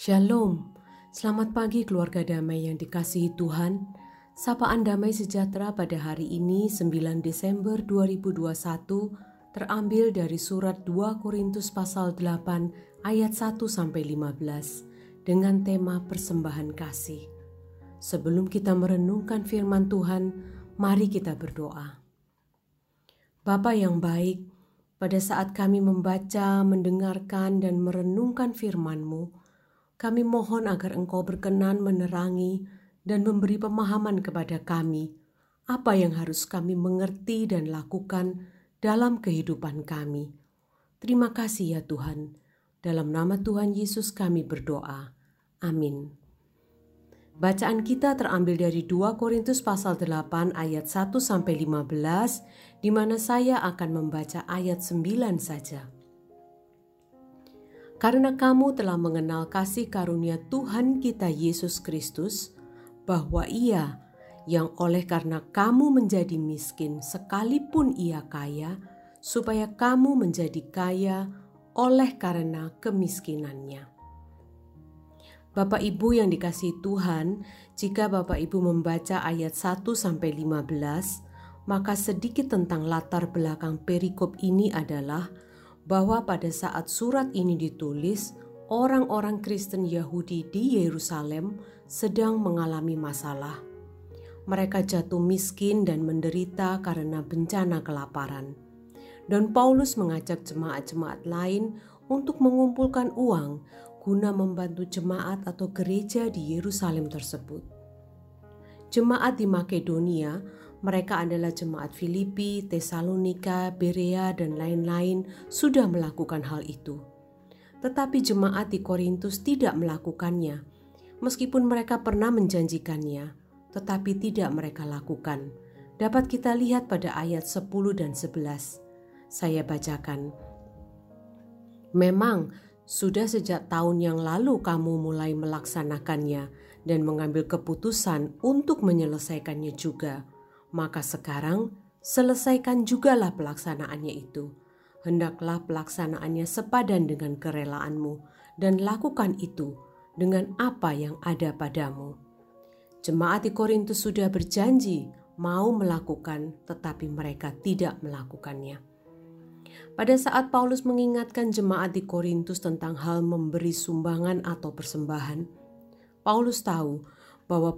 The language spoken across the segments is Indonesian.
Shalom, selamat pagi keluarga damai yang dikasihi Tuhan. Sapaan damai sejahtera pada hari ini 9 Desember 2021 terambil dari surat 2 Korintus pasal 8 ayat 1 sampai 15 dengan tema persembahan kasih. Sebelum kita merenungkan firman Tuhan, mari kita berdoa. Bapa yang baik, pada saat kami membaca, mendengarkan, dan merenungkan firman-Mu, kami mohon agar Engkau berkenan menerangi dan memberi pemahaman kepada kami apa yang harus kami mengerti dan lakukan dalam kehidupan kami. Terima kasih ya Tuhan. Dalam nama Tuhan Yesus kami berdoa. Amin. Bacaan kita terambil dari 2 Korintus pasal 8 ayat 1 sampai 15 di mana saya akan membaca ayat 9 saja. Karena kamu telah mengenal kasih karunia Tuhan kita Yesus Kristus bahwa Ia yang oleh karena kamu menjadi miskin sekalipun Ia kaya supaya kamu menjadi kaya oleh karena kemiskinannya. Bapak Ibu yang dikasih Tuhan, jika Bapak Ibu membaca ayat 1 sampai 15, maka sedikit tentang latar belakang perikop ini adalah bahwa pada saat surat ini ditulis, orang-orang Kristen Yahudi di Yerusalem sedang mengalami masalah. Mereka jatuh miskin dan menderita karena bencana kelaparan. Dan Paulus mengajak jemaat-jemaat lain untuk mengumpulkan uang guna membantu jemaat atau gereja di Yerusalem tersebut. Jemaat di Makedonia, mereka adalah jemaat Filipi, Tesalonika, Berea, dan lain-lain sudah melakukan hal itu. Tetapi jemaat di Korintus tidak melakukannya, meskipun mereka pernah menjanjikannya, tetapi tidak mereka lakukan. Dapat kita lihat pada ayat 10 dan 11. Saya bacakan. Memang sudah sejak tahun yang lalu kamu mulai melaksanakannya dan mengambil keputusan untuk menyelesaikannya juga. Maka sekarang selesaikan jugalah pelaksanaannya itu. Hendaklah pelaksanaannya sepadan dengan kerelaanmu dan lakukan itu dengan apa yang ada padamu. Jemaat di Korintus sudah berjanji mau melakukan, tetapi mereka tidak melakukannya. Pada saat Paulus mengingatkan jemaat di Korintus tentang hal memberi sumbangan atau persembahan, Paulus tahu bahwa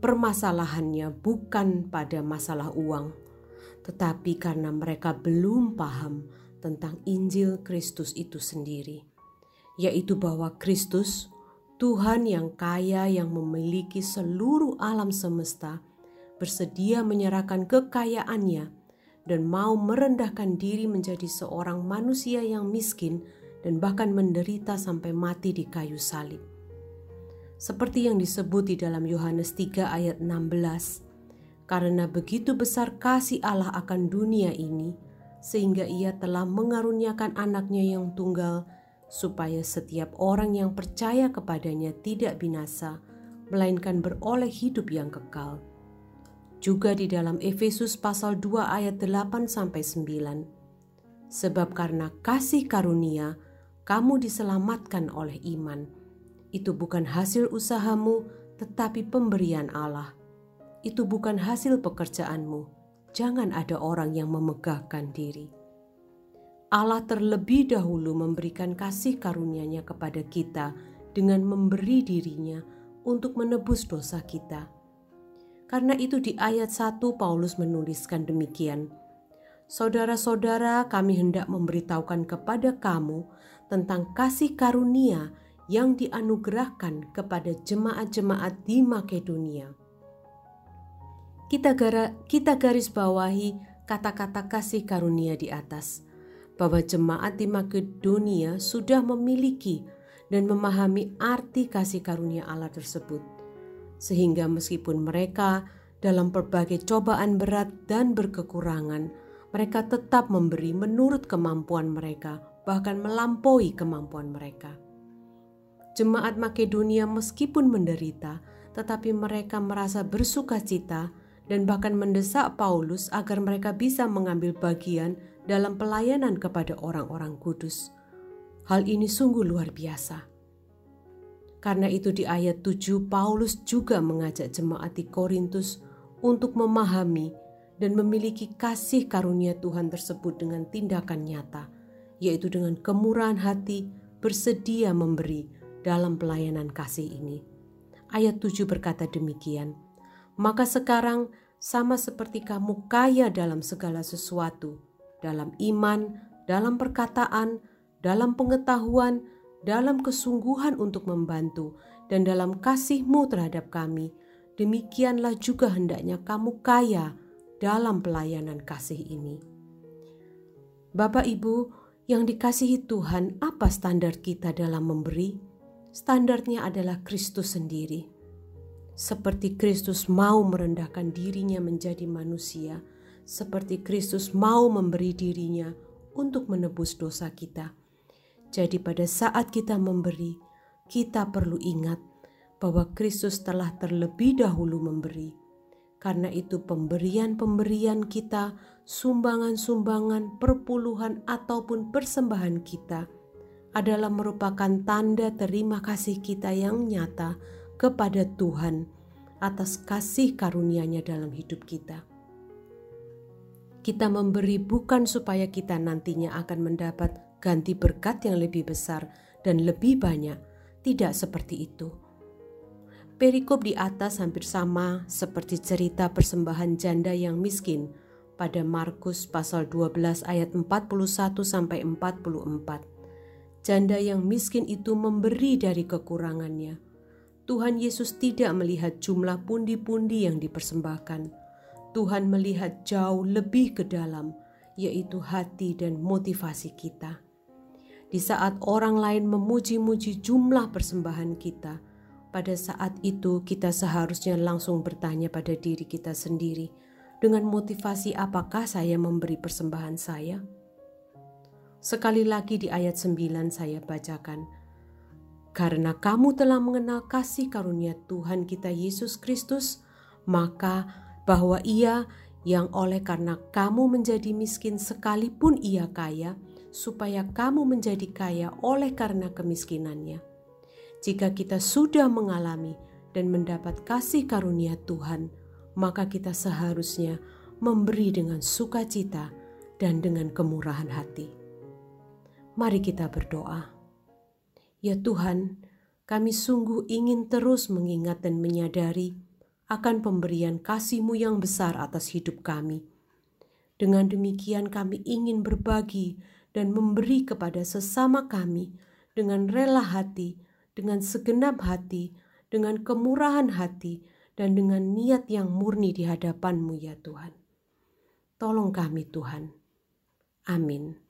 permasalahannya bukan pada masalah uang, tetapi karena mereka belum paham tentang Injil Kristus itu sendiri, yaitu bahwa Kristus, Tuhan yang kaya yang memiliki seluruh alam semesta, bersedia menyerahkan kekayaannya dan mau merendahkan diri menjadi seorang manusia yang miskin dan bahkan menderita sampai mati di kayu salib. Seperti yang disebut di dalam Yohanes 3 ayat 16, karena begitu besar kasih Allah akan dunia ini, sehingga ia telah mengaruniakan anaknya yang tunggal, supaya setiap orang yang percaya kepadanya tidak binasa, melainkan beroleh hidup yang kekal juga di dalam Efesus pasal 2 ayat 8 sampai 9. Sebab karena kasih karunia kamu diselamatkan oleh iman. Itu bukan hasil usahamu, tetapi pemberian Allah. Itu bukan hasil pekerjaanmu. Jangan ada orang yang memegahkan diri. Allah terlebih dahulu memberikan kasih karunia-Nya kepada kita dengan memberi dirinya untuk menebus dosa kita karena itu di ayat 1 Paulus menuliskan demikian. Saudara-saudara, kami hendak memberitahukan kepada kamu tentang kasih karunia yang dianugerahkan kepada jemaat-jemaat di Makedonia. Kita, gara, kita garis bawahi kata-kata kasih karunia di atas, bahwa jemaat di Makedonia sudah memiliki dan memahami arti kasih karunia Allah tersebut sehingga meskipun mereka dalam berbagai cobaan berat dan berkekurangan, mereka tetap memberi menurut kemampuan mereka, bahkan melampaui kemampuan mereka. Jemaat Makedonia meskipun menderita, tetapi mereka merasa bersuka cita dan bahkan mendesak Paulus agar mereka bisa mengambil bagian dalam pelayanan kepada orang-orang kudus. Hal ini sungguh luar biasa. Karena itu di ayat 7 Paulus juga mengajak jemaat di Korintus untuk memahami dan memiliki kasih karunia Tuhan tersebut dengan tindakan nyata, yaitu dengan kemurahan hati bersedia memberi dalam pelayanan kasih ini. Ayat 7 berkata demikian, Maka sekarang sama seperti kamu kaya dalam segala sesuatu, dalam iman, dalam perkataan, dalam pengetahuan, dalam kesungguhan untuk membantu, dan dalam kasihmu terhadap kami, demikianlah juga hendaknya kamu kaya dalam pelayanan kasih ini. Bapak Ibu yang dikasihi Tuhan, apa standar kita dalam memberi? Standarnya adalah Kristus sendiri. Seperti Kristus mau merendahkan dirinya menjadi manusia, seperti Kristus mau memberi dirinya untuk menebus dosa kita jadi, pada saat kita memberi, kita perlu ingat bahwa Kristus telah terlebih dahulu memberi. Karena itu, pemberian-pemberian kita, sumbangan-sumbangan, perpuluhan, ataupun persembahan kita adalah merupakan tanda terima kasih kita yang nyata kepada Tuhan atas kasih karunia-Nya dalam hidup kita. Kita memberi bukan supaya kita nantinya akan mendapat ganti berkat yang lebih besar dan lebih banyak. Tidak seperti itu. Perikop di atas hampir sama seperti cerita persembahan janda yang miskin pada Markus pasal 12 ayat 41 sampai 44. Janda yang miskin itu memberi dari kekurangannya. Tuhan Yesus tidak melihat jumlah pundi-pundi yang dipersembahkan. Tuhan melihat jauh lebih ke dalam, yaitu hati dan motivasi kita di saat orang lain memuji-muji jumlah persembahan kita, pada saat itu kita seharusnya langsung bertanya pada diri kita sendiri, dengan motivasi apakah saya memberi persembahan saya? Sekali lagi di ayat 9 saya bacakan, Karena kamu telah mengenal kasih karunia Tuhan kita Yesus Kristus, maka bahwa ia yang oleh karena kamu menjadi miskin sekalipun ia kaya, supaya kamu menjadi kaya oleh karena kemiskinannya. Jika kita sudah mengalami dan mendapat kasih karunia Tuhan, maka kita seharusnya memberi dengan sukacita dan dengan kemurahan hati. Mari kita berdoa. Ya Tuhan, kami sungguh ingin terus mengingat dan menyadari akan pemberian kasih-Mu yang besar atas hidup kami. Dengan demikian kami ingin berbagi dan memberi kepada sesama kami dengan rela hati, dengan segenap hati, dengan kemurahan hati, dan dengan niat yang murni di hadapan-Mu ya Tuhan. Tolong kami Tuhan. Amin.